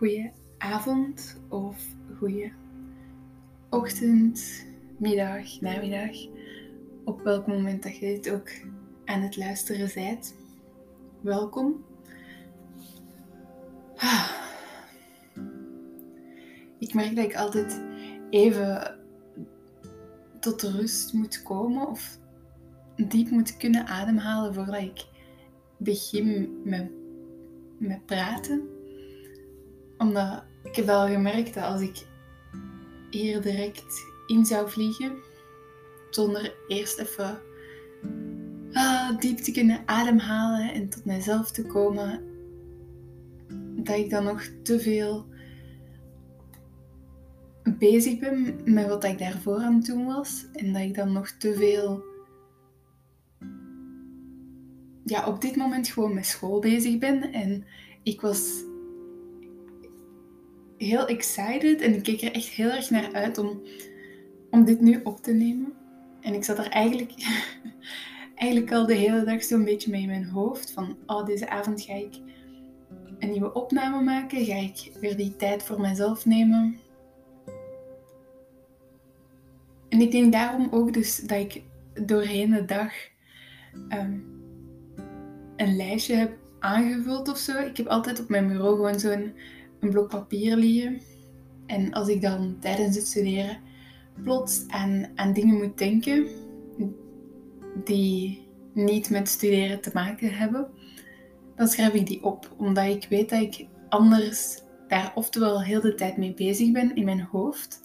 goeie avond of goeie ochtend, middag, namiddag. Op welk moment dat je dit ook aan het luisteren bent. Welkom. Ah. Ik merk dat ik altijd even tot rust moet komen of diep moet kunnen ademhalen voordat ik begin met, met praten. Omdat ik heb al gemerkt dat als ik hier direct in zou vliegen, zonder eerst even ah, diep te kunnen ademhalen en tot mijzelf te komen, dat ik dan nog te veel bezig ben met wat ik daarvoor aan het doen was. En dat ik dan nog te veel ja, op dit moment gewoon met school bezig ben. En ik was heel excited en ik keek er echt heel erg naar uit om, om dit nu op te nemen. En ik zat er eigenlijk, eigenlijk al de hele dag zo'n beetje mee in mijn hoofd. Van, oh, deze avond ga ik een nieuwe opname maken. Ga ik weer die tijd voor mezelf nemen. En ik denk daarom ook dus dat ik doorheen de dag ehm, een lijstje heb aangevuld of zo. Ik heb altijd op mijn bureau gewoon zo'n een blok papier liggen. En als ik dan tijdens het studeren plots aan, aan dingen moet denken die niet met studeren te maken hebben, dan schrijf ik die op. Omdat ik weet dat ik anders daar oftewel heel de tijd mee bezig ben in mijn hoofd.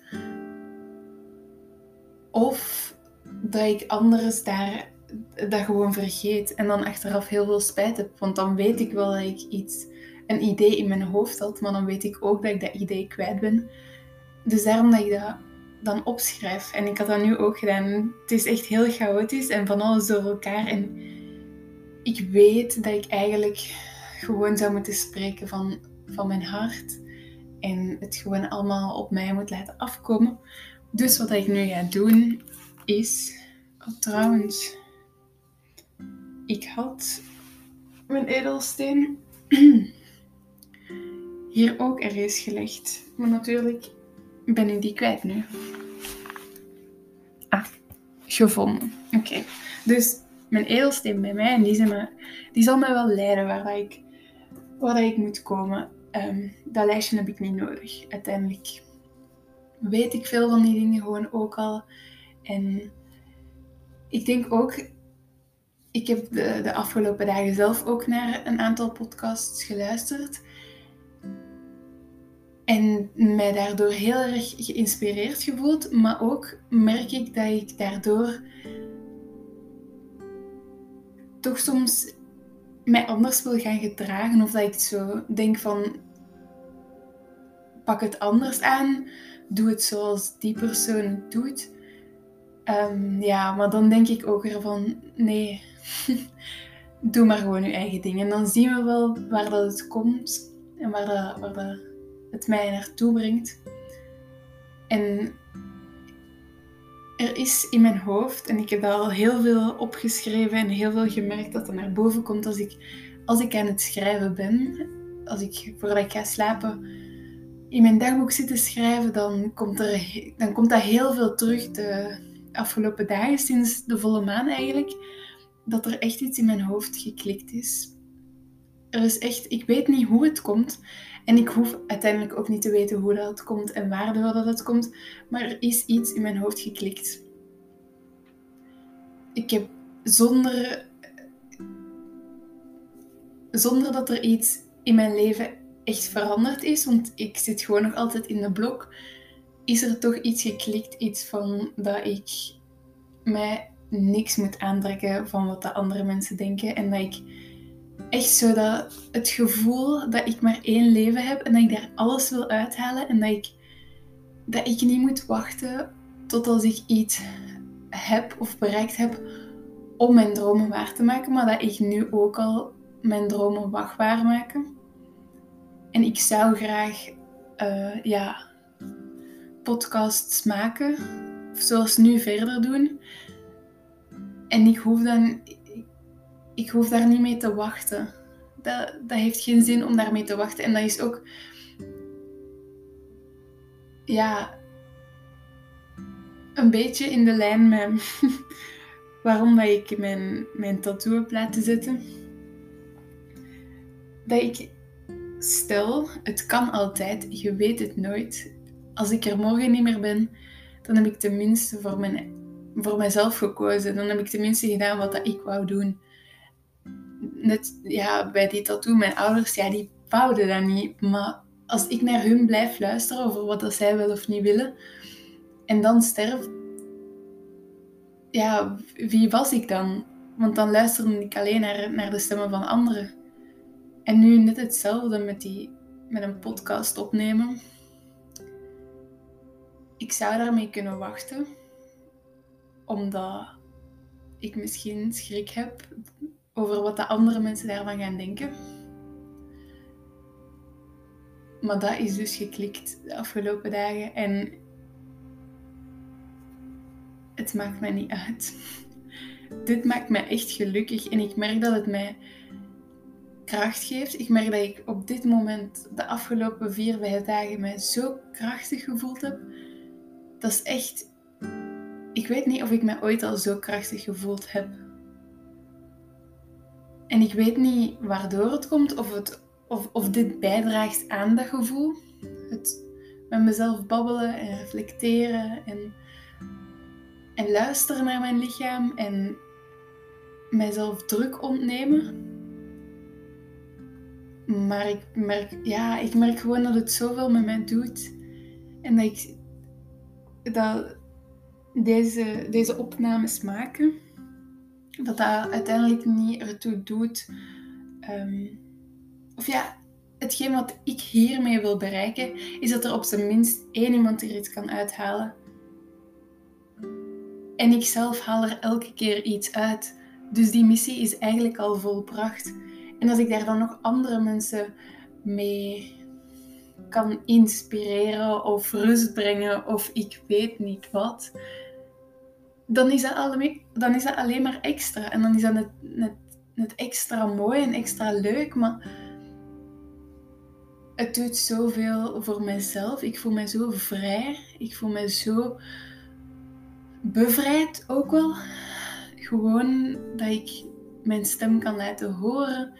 Of dat ik anders daar dat gewoon vergeet en dan achteraf heel veel spijt heb. Want dan weet ik wel dat ik iets, een idee in mijn hoofd had, maar dan weet ik ook dat ik dat idee kwijt ben. Dus daarom dat ik dat dan opschrijf. En ik had dat nu ook gedaan. Het is echt heel chaotisch en van alles door elkaar. En ik weet dat ik eigenlijk gewoon zou moeten spreken van, van mijn hart. En het gewoon allemaal op mij moet laten afkomen. Dus wat ik nu ga doen is. Oh, trouwens, ik had mijn edelsteen hier ook ergens gelegd. Maar natuurlijk ben ik die kwijt nu. Ah, gevonden. Oké. Dus mijn edelsteen bij mij en die, zijn die zal mij wel leiden waar, ik, waar ik moet komen. Um, dat lijstje heb ik niet nodig. Uiteindelijk weet ik veel van die dingen gewoon ook al. En ik denk ook ik heb de, de, afgelopen dagen zelf ook naar een aantal podcasts geluisterd. En mij daardoor heel erg geïnspireerd gevoeld. Maar ook merk ik dat ik daardoor toch soms mij anders wil gaan gedragen. Of dat ik zo denk van, pak het anders aan. Doe het zoals die persoon het doet. Ehm, ja, maar dan denk ik ook weer van, nee, doe maar gewoon je eigen ding. En dan zien we wel waar dat het komt en waar, dat, waar dat het mij naartoe brengt. En er is in mijn hoofd, en ik heb al heel veel opgeschreven en heel veel gemerkt dat er naar boven komt als ik, als ik aan het schrijven ben. Als ik voordat ik ga slapen in mijn dagboek zit te schrijven, dan komt, er, dan komt dat heel veel terug de afgelopen dagen, sinds de volle maan eigenlijk dat er echt iets in mijn hoofd geklikt is. Er is echt, ik weet niet hoe het komt. En ik hoef uiteindelijk ook niet te weten hoe dat komt en waardoor dat het komt. Maar er is iets in mijn hoofd geklikt. Ik heb zonder, zonder dat er iets in mijn leven echt veranderd is, want ik zit gewoon nog altijd in de blok, is er toch iets geklikt, iets van dat ik mij niks moet aantrekken van wat de andere mensen denken. En dat ik echt zo dat het gevoel dat ik maar één leven heb en dat ik daar alles wil uithalen. En dat ik, dat ik niet moet wachten tot als ik iets heb of bereikt heb om mijn dromen waar te maken. Maar dat ik nu ook al mijn dromen mag waarmaken. En ik zou graag uh, ja, podcasts maken. Zoals nu verder doen. En ik hoef, dan, ik hoef daar niet mee te wachten. Dat, dat heeft geen zin om daarmee te wachten. En dat is ook ja, een beetje in de lijn met waarom dat ik mijn, mijn tattoo heb laten zetten. Dat ik stel, het kan altijd, je weet het nooit. Als ik er morgen niet meer ben, dan heb ik tenminste voor, mijn, voor mezelf gekozen. Dan heb ik tenminste gedaan wat dat ik wou doen. Net ja, bij die tattoo, mijn ouders, ja, die wouden dat niet. Maar als ik naar hun blijf luisteren over wat dat zij willen of niet willen, en dan sterf, ja, wie was ik dan? Want dan luisterde ik alleen naar, naar de stemmen van anderen. En nu net hetzelfde met, die, met een podcast opnemen. Ik zou daarmee kunnen wachten, omdat ik misschien schrik heb over wat de andere mensen daarvan gaan denken. Maar dat is dus geklikt de afgelopen dagen en het maakt mij niet uit. Dit maakt mij echt gelukkig en ik merk dat het mij kracht geeft. Ik merk dat ik op dit moment, de afgelopen vier, vijf dagen, mij zo krachtig gevoeld heb. Dat is echt. Ik weet niet of ik mij ooit al zo krachtig gevoeld heb. En ik weet niet waardoor het komt, of, het, of, of dit bijdraagt aan dat gevoel. Het met mezelf babbelen en reflecteren en, en luisteren naar mijn lichaam en mijzelf druk ontnemen. Maar ik merk, ja, ik merk gewoon dat het zoveel met mij doet. En dat ik dat deze, deze opnames maken, dat dat uiteindelijk niet ertoe doet. Ehm, of ja, hetgeen wat ik hiermee wil bereiken, is dat er op zijn minst één iemand er iets kan uithalen. En ik zelf haal er elke keer iets uit. Dus die missie is eigenlijk al volbracht. En als ik daar dan nog andere mensen mee kan inspireren of rust brengen of ik weet niet wat, dan is dat alleen, dan is dat alleen maar extra. En dan is dat net extra mooi en extra leuk, maar het doet zoveel voor mezelf. Ik voel me zo vrij. Ik voel me zo bevrijd ook wel. Gewoon dat ik mijn stem kan laten horen.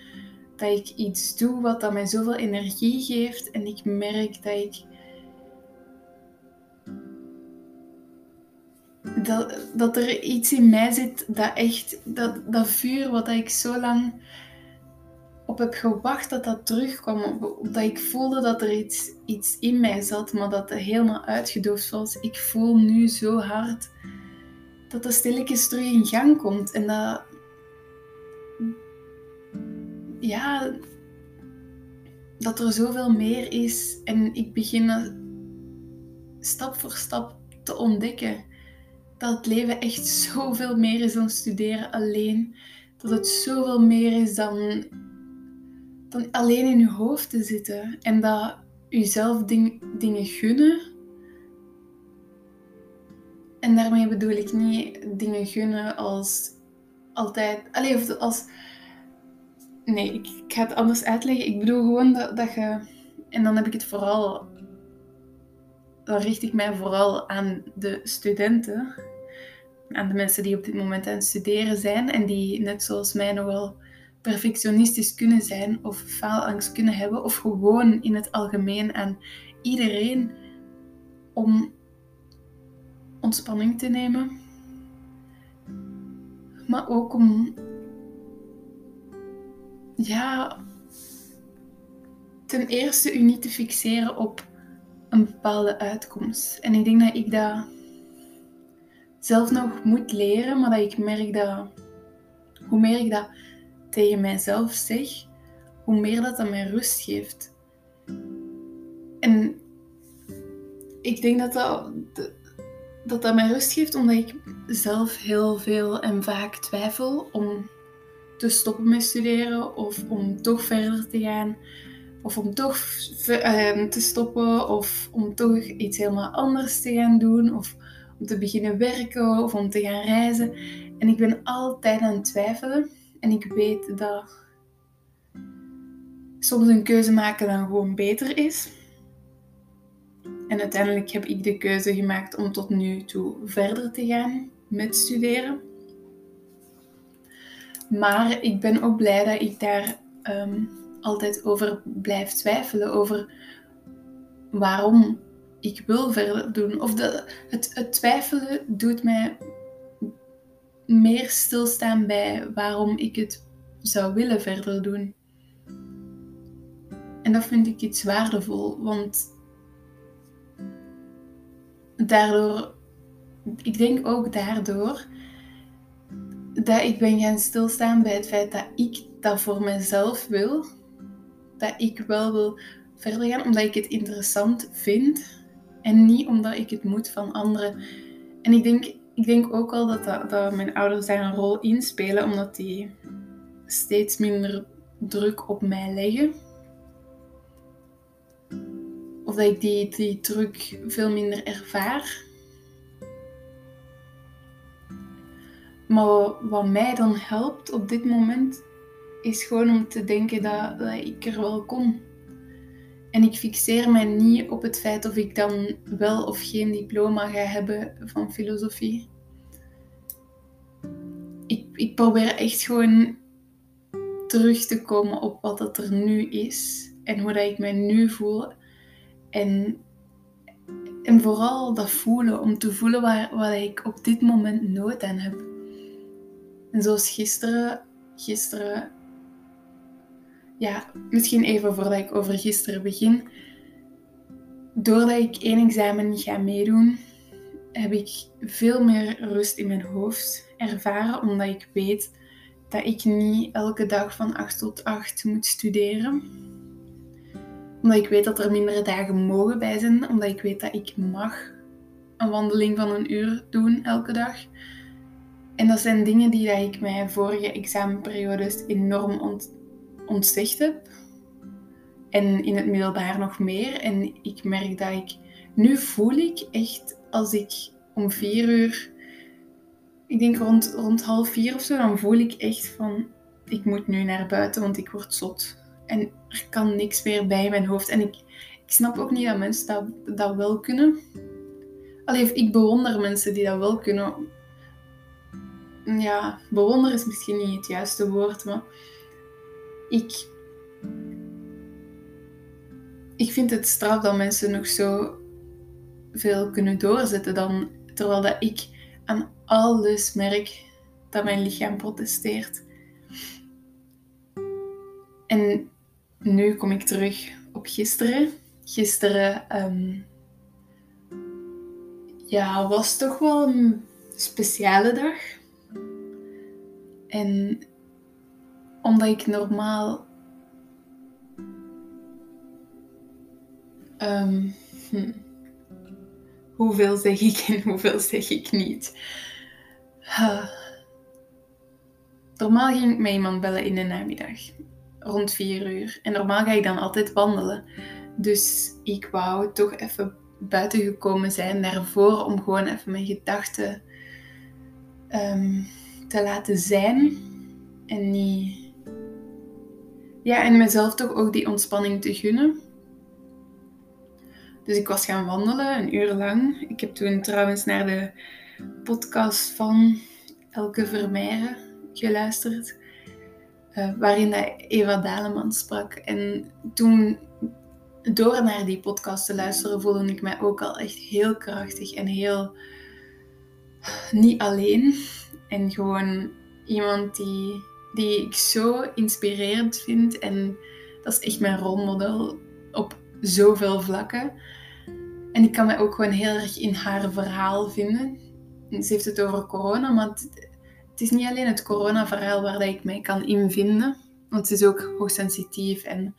Dat ik iets doe wat dat mij zoveel energie geeft. En ik merk dat ik. Dat, dat er iets in mij zit dat echt. Dat, dat vuur wat ik zo lang op heb gewacht dat dat terugkwam. Dat ik voelde dat er iets, iets in mij zat, maar dat het helemaal uitgedoofd was. Ik voel nu zo hard dat dat stilletjes terug in gang komt. En dat, ja, dat er zoveel meer is. En ik begin stap voor stap te ontdekken dat het leven echt zoveel meer is dan studeren alleen. Dat het zoveel meer is dan, dan alleen in je hoofd te zitten. En dat jezelf ding, dingen gunnen. En daarmee bedoel ik niet dingen gunnen als altijd. Alleen als Nee, ik, ik, ga het anders uitleggen. Ik bedoel gewoon dat, dat je. En dan heb ik het vooral. Dan richt ik mij vooral aan de studenten. Aan de mensen die op dit moment aan het studeren zijn. En die net zoals mij nogal perfectionistisch kunnen zijn. Of faalangst kunnen hebben. Of gewoon in het algemeen aan iedereen om ontspanning te nemen. Maar ook om ja, ten eerste u niet te fixeren op een bepaalde uitkomst. En ik denk dat ik dat zelf nog moet leren, maar dat ik merk dat hoe meer ik dat tegen mijzelf zeg, hoe meer dat aan mij rust geeft. En ik denk dat dat, dat, dat mij rust geeft omdat ik zelf heel veel en vaak twijfel om te stoppen met studeren of om toch verder te gaan. Of om toch ehm, te stoppen of om toch iets helemaal anders te gaan doen. Of om te beginnen werken of om te gaan reizen. En ik ben altijd aan het twijfelen. En ik weet dat soms een keuze maken dan gewoon beter is. En uiteindelijk heb ik de keuze gemaakt om tot nu toe verder te gaan met studeren. Maar ik ben ook blij dat ik daar ehm, altijd over blijf twijfelen. Over waarom ik wil verder doen. Of de, het, het twijfelen doet mij meer stilstaan bij waarom ik het zou willen verder doen. En dat vind ik iets waardevol, want daardoor, ik denk ook daardoor, dat ik ben gaan stilstaan bij het feit dat ik dat voor mezelf wil. Dat ik wel wil verder gaan omdat ik het interessant vind en niet omdat ik het moet van anderen. En ik denk, ik denk ook wel dat, dat, dat mijn ouders daar een rol in spelen, omdat die steeds minder druk op mij leggen. Of dat ik die, die druk veel minder ervaar. Maar wat mij dan helpt op dit moment, is gewoon om te denken dat, ik er wel kom. En ik fixeer mij niet op het feit of ik dan wel of geen diploma ga hebben van filosofie. Ik, ik probeer echt gewoon terug te komen op wat dat er nu is en hoe dat ik mij nu voel. En, en vooral dat voelen, om te voelen waar, waar ik op dit moment nood aan heb. En zoals gisteren, gisteren ja, misschien even voordat ik over gisteren begin. Doordat ik één examen ga meedoen, heb ik veel meer rust in mijn hoofd ervaren, omdat ik weet dat ik niet elke dag van 8 tot 8 moet studeren. Omdat ik weet dat er mindere dagen mogen bij zijn, omdat ik weet dat ik mag een wandeling van een uur doen elke dag. En dat zijn dingen die dat ik mij vorige examenperiodes enorm ont ontzegd heb. En in het middelbaar nog meer. En ik merk dat ik... Nu voel ik echt als ik om vier uur... Ik denk rond, rond half vier of zo, dan voel ik echt van... Ik moet nu naar buiten, want ik word zot. En er kan niks meer bij mijn hoofd. En ik, ik snap ook niet dat mensen dat, dat wel kunnen. Alleen ik bewonder mensen die dat wel kunnen. Ja, bewonder is misschien niet het juiste woord, maar ik, ik vind het straf dat mensen nog zo veel kunnen doorzetten dan terwijl dat ik aan alles merk dat mijn lichaam protesteert. En nu kom ik terug op gisteren. Gisteren um, ja, was toch wel een speciale dag. En omdat ik normaal. Um, hm. Hoeveel zeg ik en hoeveel zeg ik niet? Normaal ging ik met iemand bellen in de namiddag, rond 4 uur. En normaal ga ik dan altijd wandelen. Dus ik wou toch even buiten gekomen zijn daarvoor om gewoon even mijn gedachten um, te laten zijn en niet ja, en mezelf toch ook die ontspanning te gunnen. Dus ik was gaan wandelen, een uur lang. Ik heb toen trouwens naar de podcast van Elke Vermeijren geluisterd. Uh, waarin dat Eva Daleman sprak. En toen, door naar die podcast te luisteren, voelde ik mij ook al echt heel krachtig en heel niet alleen. En gewoon iemand die die ik zo inspirerend vind. En dat is echt mijn rolmodel op zoveel vlakken. En ik kan mij ook gewoon heel erg in haar verhaal vinden. Ze heeft het over corona, maar het, is niet alleen het corona-verhaal waar ik mij kan invinden. Want ze is ook hoogsensitief en,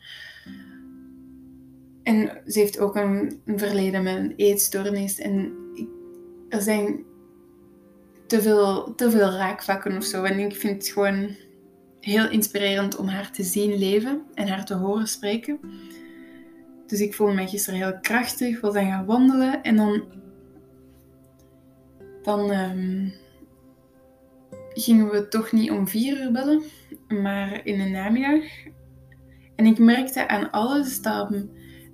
en ze heeft ook een, verleden met een eetstoornis. En er zijn te veel, te veel raakvakken of zo. En ik vind het gewoon heel inspirerend om haar te zien leven en haar te horen spreken. Dus ik voelde me gisteren heel krachtig, wil dan gaan wandelen en dan, dan ehm, gingen we toch niet om vier uur bellen, maar in de namiddag. En ik merkte aan alles dat,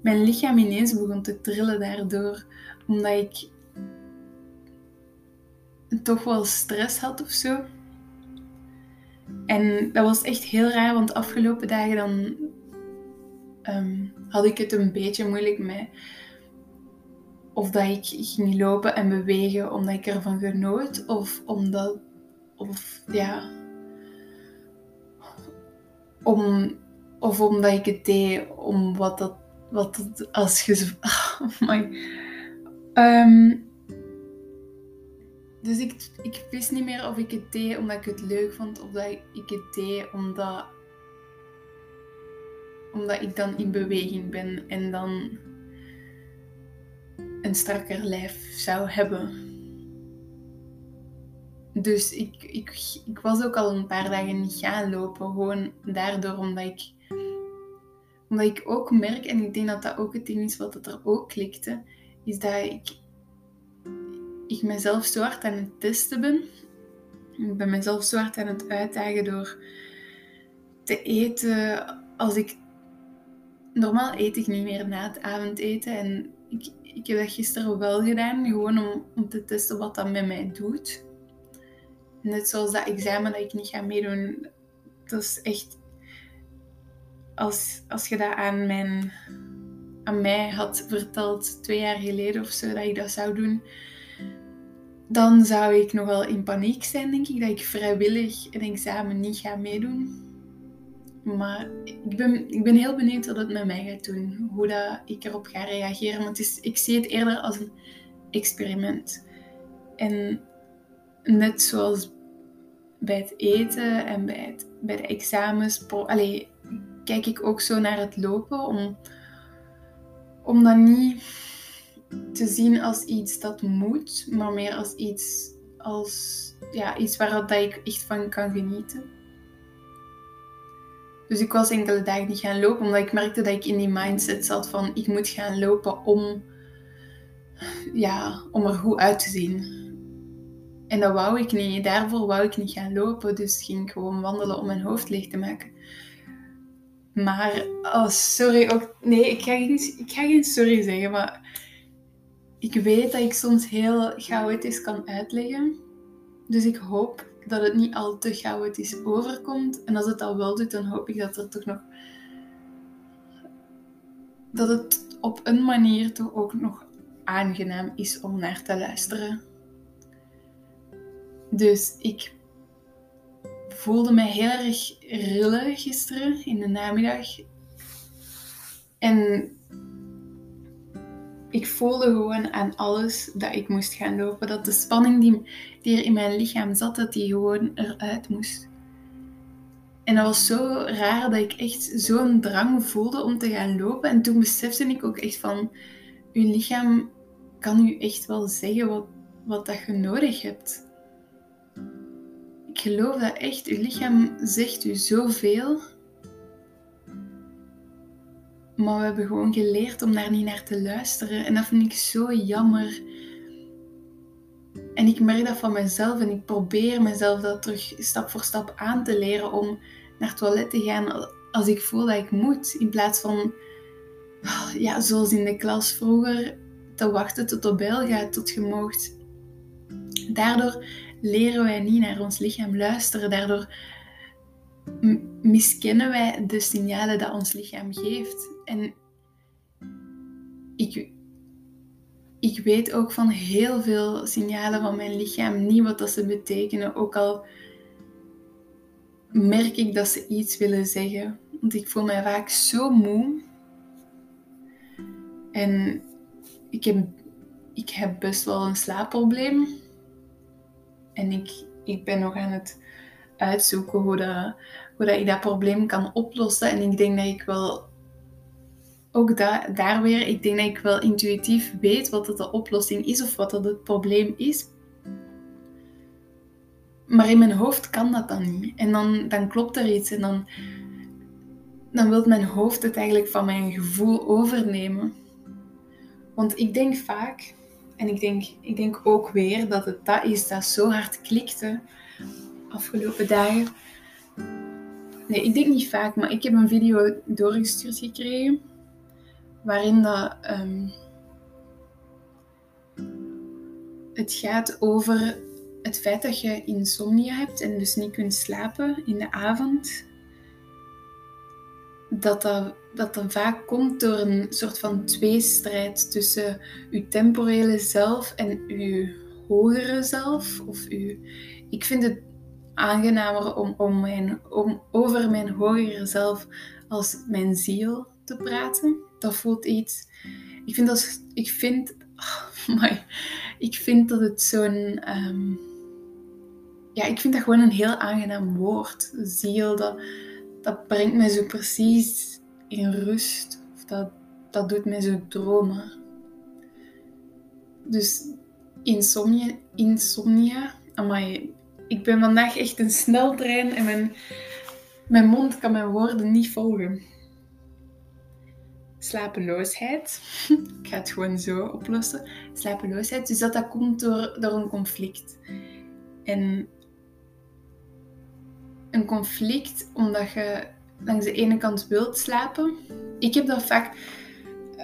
mijn lichaam ineens begon te trillen daardoor. Omdat ik toch wel stress had of zo. En dat was echt heel raar, want de afgelopen dagen dan ehm, had ik het een beetje moeilijk met of dat ik ging lopen en bewegen omdat ik ervan genoot, of omdat, of ja, om, of omdat ik het deed om wat dat, wat als je, oh my. Um, dus ik, ik wist niet meer of ik het deed omdat ik het leuk vond of dat ik het deed omdat, omdat ik dan in beweging ben en dan een strakker lijf zou hebben. Dus ik, ik, ik was ook al een paar dagen niet gaan lopen. Gewoon daardoor omdat ik, omdat ik ook merk, en ik denk dat dat ook het ding is wat het er ook klikte, is dat ik, ik mezelf zo hard aan het testen ben. Ik ben mezelf zo hard aan het uitdagen door te eten als ik... Normaal eet ik niet meer na het avondeten en ik, ik heb dat gisteren wel gedaan, gewoon om, om te testen wat dat met mij doet. Net zoals dat examen dat ik niet ga meedoen. Dat is echt... Als, als je dat aan, mijn, aan mij had verteld twee jaar geleden of zo, dat ik dat zou doen, dan zou ik nogal in paniek zijn, denk ik, dat ik vrijwillig een examen niet ga meedoen. Maar ik ben, ik ben heel benieuwd wat het met mij gaat doen. Hoe dat ik erop ga reageren. Want is, ik zie het eerder als een experiment. En net zoals bij het eten en bij, het, bij de examens, kijk ik ook zo naar het lopen. Om, om dat niet te zien als iets dat moet, maar meer als iets, als, ja, iets waar dat ik echt van kan genieten. Dus ik was enkele dagen niet gaan lopen, omdat ik merkte dat ik in die mindset zat van ik moet gaan lopen om, ja, om er goed uit te zien. En dat wou ik niet. Daarvoor wou ik niet gaan lopen, dus ging ik gewoon wandelen om mijn hoofd leeg te maken. Maar, oh sorry, ook, nee, ik ga, geen, ik ga geen sorry zeggen, maar ik weet dat ik soms heel chaotisch kan uitleggen. Dus ik hoop dat het niet al te chaotisch overkomt. En als het al wel doet, dan hoop ik dat er toch nog. dat het op een manier toch ook nog aangenaam is om naar te luisteren. Dus ik voelde me heel erg rillen gisteren in de namiddag. En ik voelde gewoon aan alles dat ik moest gaan lopen. Dat de spanning die, er in mijn lichaam zat, dat die gewoon eruit moest. En dat was zo raar dat ik echt zo'n drang voelde om te gaan lopen. En toen besefte ik ook echt van, uw lichaam kan u echt wel zeggen wat, wat dat je nodig hebt. Ik geloof dat echt, uw lichaam zegt u zoveel. Maar we hebben gewoon geleerd om daar niet naar te luisteren. En dat vind ik zo jammer. En ik merk dat van mezelf en ik probeer mezelf dat terug stap voor stap aan te leren om naar het toilet te gaan als ik voel dat ik moet. In plaats van, ja, zoals in de klas vroeger, te wachten tot de bel gaat, tot je moogt. Daardoor leren wij niet naar ons lichaam luisteren. Daardoor miskennen wij de signalen dat ons lichaam geeft. En ik, ik weet ook van heel veel signalen van mijn lichaam niet wat dat ze betekenen. Ook al merk ik dat ze iets willen zeggen. Want ik voel mij vaak zo moe. En ik heb, ik heb best wel een slaapprobleem. En ik, ik ben nog aan het uitzoeken hoe, dat, hoe dat ik dat probleem kan oplossen. En ik denk dat ik wel ook da daar weer, ik denk dat ik wel intuïtief weet wat de oplossing is of wat dat het probleem is. Maar in mijn hoofd kan dat dan niet. En dan, dan klopt er iets en dan, dan wil mijn hoofd het eigenlijk van mijn gevoel overnemen. Want ik denk vaak, en ik denk, ik denk ook weer dat het dat is dat zo hard klikte afgelopen dagen. Nee, ik denk niet vaak, maar ik heb een video doorgestuurd gekregen waarin dat, ehm, het gaat over het feit dat je insomnia hebt en dus niet kunt slapen in de avond. Dat dat, dat vaak komt door een soort van tweestrijd tussen je temporele zelf en je hogere zelf. Of uw, ik vind het aangenamer om, om, mijn, om over mijn hogere zelf als mijn ziel te praten. Dat voelt iets. Ik vind dat. Ik vind. Oh ik vind dat het zo'n. Ehm, ja, ik vind dat gewoon een heel aangenaam woord. Ziel, dat, dat brengt mij zo precies in rust. Of dat, dat doet mij zo dromen. Dus insomnia, insomnia. Amai, ik ben vandaag echt een sneltrein en mijn, mijn mond kan mijn woorden niet volgen. Slapeloosheid. ik ga het gewoon zo oplossen. Slapeloosheid. Dus dat dat komt door, door een conflict. En een conflict omdat je langs de ene kant wilt slapen. Ik heb dat vaak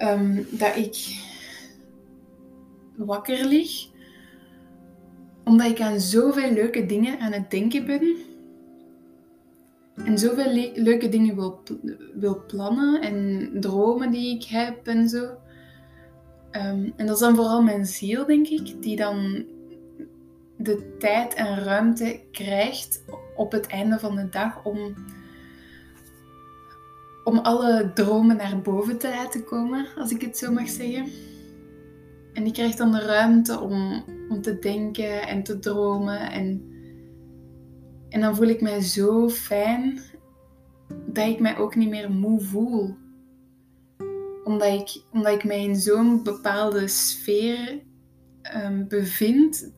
um, dat ik wakker lig omdat ik aan zoveel leuke dingen aan het denken ben. En zoveel le leuke dingen wil, wil plannen en dromen die ik heb en zo. Um, en dat is dan vooral mijn ziel, denk ik, die dan de tijd en ruimte krijgt op het einde van de dag om, om alle dromen naar boven te laten komen, als ik het zo mag zeggen. En die krijgt dan de ruimte om, om te denken en te dromen. En, en dan voel ik mij zo fijn dat ik mij ook niet meer moe voel. Omdat ik, omdat ik mij in zo'n bepaalde sfeer um, bevind.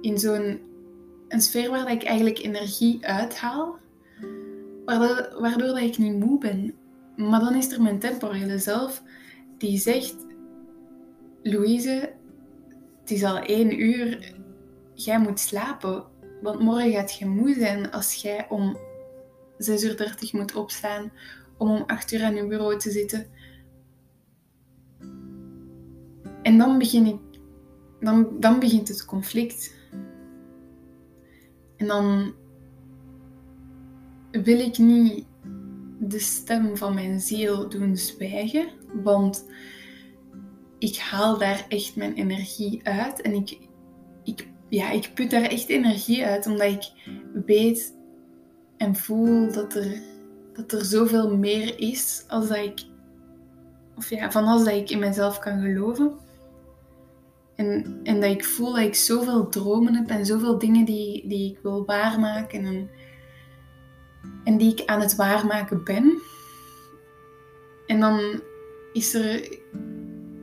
In zo'n een sfeer waar ik eigenlijk energie uithaal. Waardoor, waardoor dat ik niet moe ben. Maar dan is er mijn temporele zelf die zegt Louise, het is al één uur. Jij moet slapen. Want morgen gaat je moe zijn als jij om 6 uur 30 moet opstaan om om 8 uur aan je bureau te zitten. En dan begin ik, dan, dan begint het conflict. En dan wil ik niet de stem van mijn ziel doen zwijgen, want ik haal daar echt mijn energie uit. En ik, ja, ik put daar echt energie uit, omdat ik weet en voel dat er, dat er zoveel meer is als dat ik, of ja, van als dat ik in mezelf kan geloven. En, en dat ik voel dat ik zoveel dromen heb en zoveel dingen die, die ik wil waarmaken en, en die ik aan het waarmaken ben. En dan is er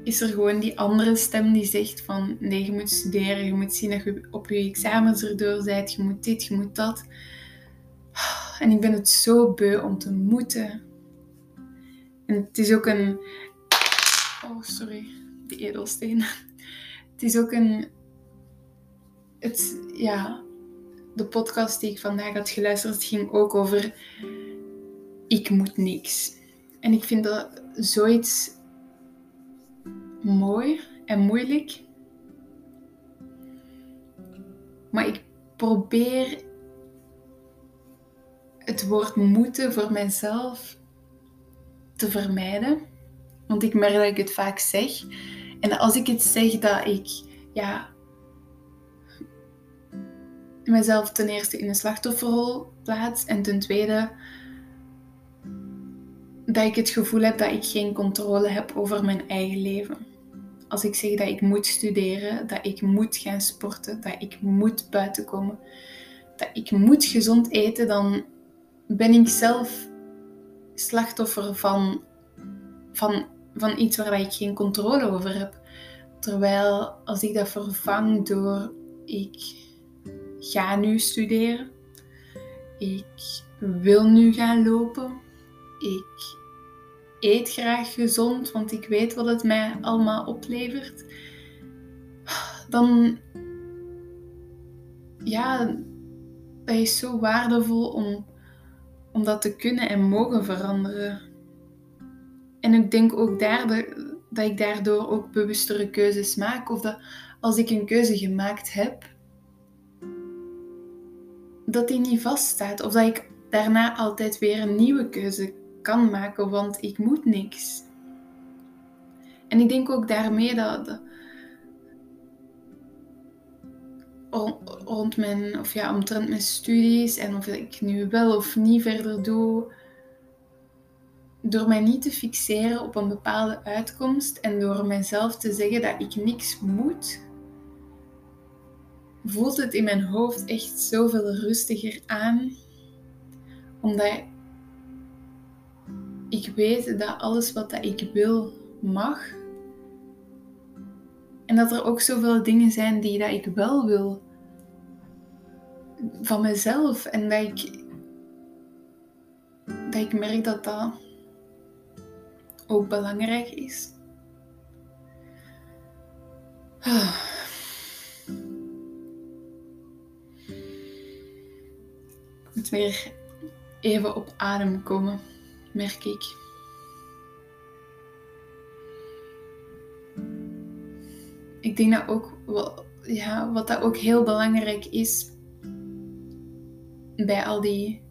is er gewoon die andere stem die zegt van nee, je moet studeren, je moet zien dat je op je examens erdoor bent, je moet dit, je moet dat. En ik ben het zo beu om te moeten. En het is ook een... Oh, sorry, die edelsteen. Het is ook een... Het, ja, de podcast die ik vandaag had geluisterd ging ook over ik moet niks. En ik vind dat zoiets mooi en moeilijk. Maar ik probeer het woord moeten voor mijzelf te vermijden. Want ik merk dat ik het vaak zeg. En als ik het zeg dat ik ja, mezelf ten eerste in een slachtofferrol plaats en ten tweede dat ik het gevoel heb dat ik geen controle heb over mijn eigen leven als ik zeg dat ik moet studeren, dat ik moet gaan sporten, dat ik moet buiten komen, dat ik moet gezond eten, dan ben ik zelf slachtoffer van, van, van iets waar ik geen controle over heb. Terwijl als ik dat vervang door ik ga nu studeren, ik wil nu gaan lopen, ik eet graag gezond, want ik weet wat het mij allemaal oplevert. Dan, ja, dat is zo waardevol om, om dat te kunnen en mogen veranderen. En ik denk ook daar dat ik daardoor ook bewustere keuzes maak. Of dat als ik een keuze gemaakt heb, dat die niet vaststaat. Of dat ik daarna altijd weer een nieuwe keuze kan maken, want ik moet niks. En ik denk ook daarmee dat, rond mijn, of ja, omtrent mijn studies en of ik nu wel of niet verder doe, door mij niet te fixeren op een bepaalde uitkomst en door mijzelf te zeggen dat ik niks moet, voelt het in mijn hoofd echt zoveel rustiger aan. Omdat ik weet dat alles wat dat ik wil mag. En dat er ook zoveel dingen zijn die dat ik wel wil. Van mezelf. En dat ik, dat ik merk dat dat ook belangrijk is. Ik moet weer even op adem komen, merk ik. Ik denk dat ook, ja, wat dat ook heel belangrijk is bij al die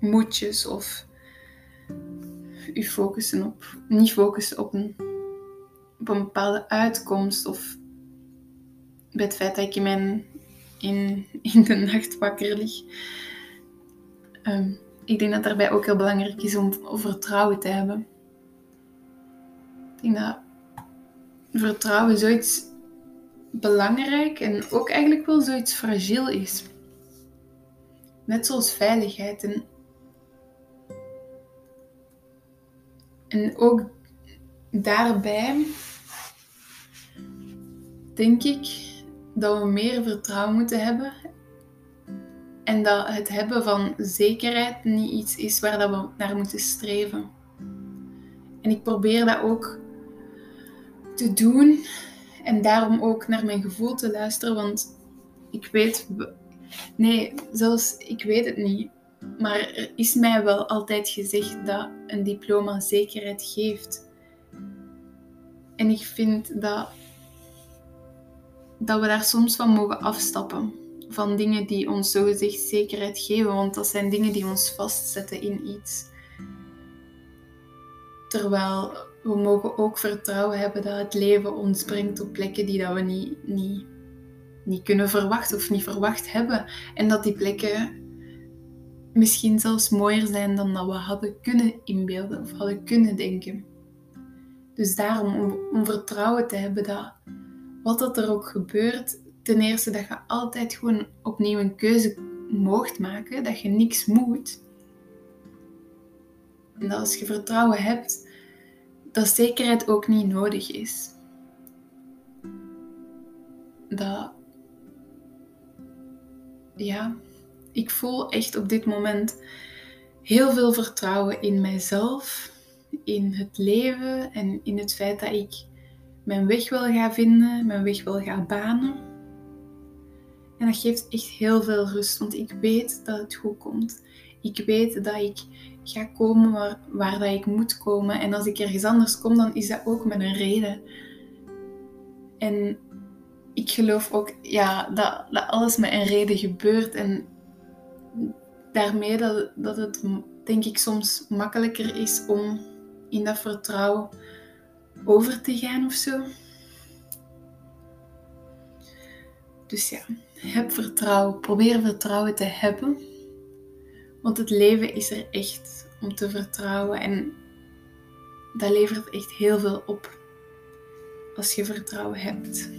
moedjes of u focussen op, niet focussen op een, op een bepaalde uitkomst of bij het feit dat ik in, mijn, in, in de nacht wakker lig. Um, ik denk dat daarbij ook heel belangrijk is om vertrouwen te hebben. Ik denk dat vertrouwen zoiets belangrijk en ook eigenlijk wel zoiets fragiel is. Net zoals veiligheid. En En ook daarbij denk ik dat we meer vertrouwen moeten hebben. En dat het hebben van zekerheid niet iets is waar dat we naar moeten streven. En ik probeer dat ook te doen. En daarom ook naar mijn gevoel te luisteren. Want ik weet... Nee, zelfs ik weet het niet. Maar er is mij wel altijd gezegd dat een diploma zekerheid geeft. En ik vind dat, dat we daar soms van mogen afstappen. Van dingen die ons zogezegd zekerheid geven, want dat zijn dingen die ons vastzetten in iets. Terwijl we mogen ook vertrouwen hebben dat het leven ons brengt op plekken die dat we niet, niet, niet kunnen verwachten of niet verwacht hebben. En dat die plekken misschien zelfs mooier zijn dan dat we hadden kunnen inbeelden of hadden kunnen denken. Dus daarom, om, om vertrouwen te hebben dat wat dat er ook gebeurt, ten eerste dat je altijd gewoon opnieuw een keuze moogt maken, dat je niks moet. En dat als je vertrouwen hebt, dat zekerheid ook niet nodig is. Dat, ja, ik voel echt op dit moment heel veel vertrouwen in mijzelf, in het leven en in het feit dat ik mijn weg wil gaan vinden, mijn weg wil gaan banen. En dat geeft echt heel veel rust, want ik weet dat het goed komt. Ik weet dat ik ga komen waar, waar dat ik moet komen. En als ik ergens anders kom, dan is dat ook met een reden. En ik geloof ook ja, dat, dat alles met een reden gebeurt. En daarmee dat, dat het, denk ik, soms makkelijker is om in dat vertrouwen over te gaan of zo. Dus ja, heb vertrouwen. Probeer vertrouwen te hebben. Want het leven is er echt om te vertrouwen. En dat levert echt heel veel op als je vertrouwen hebt.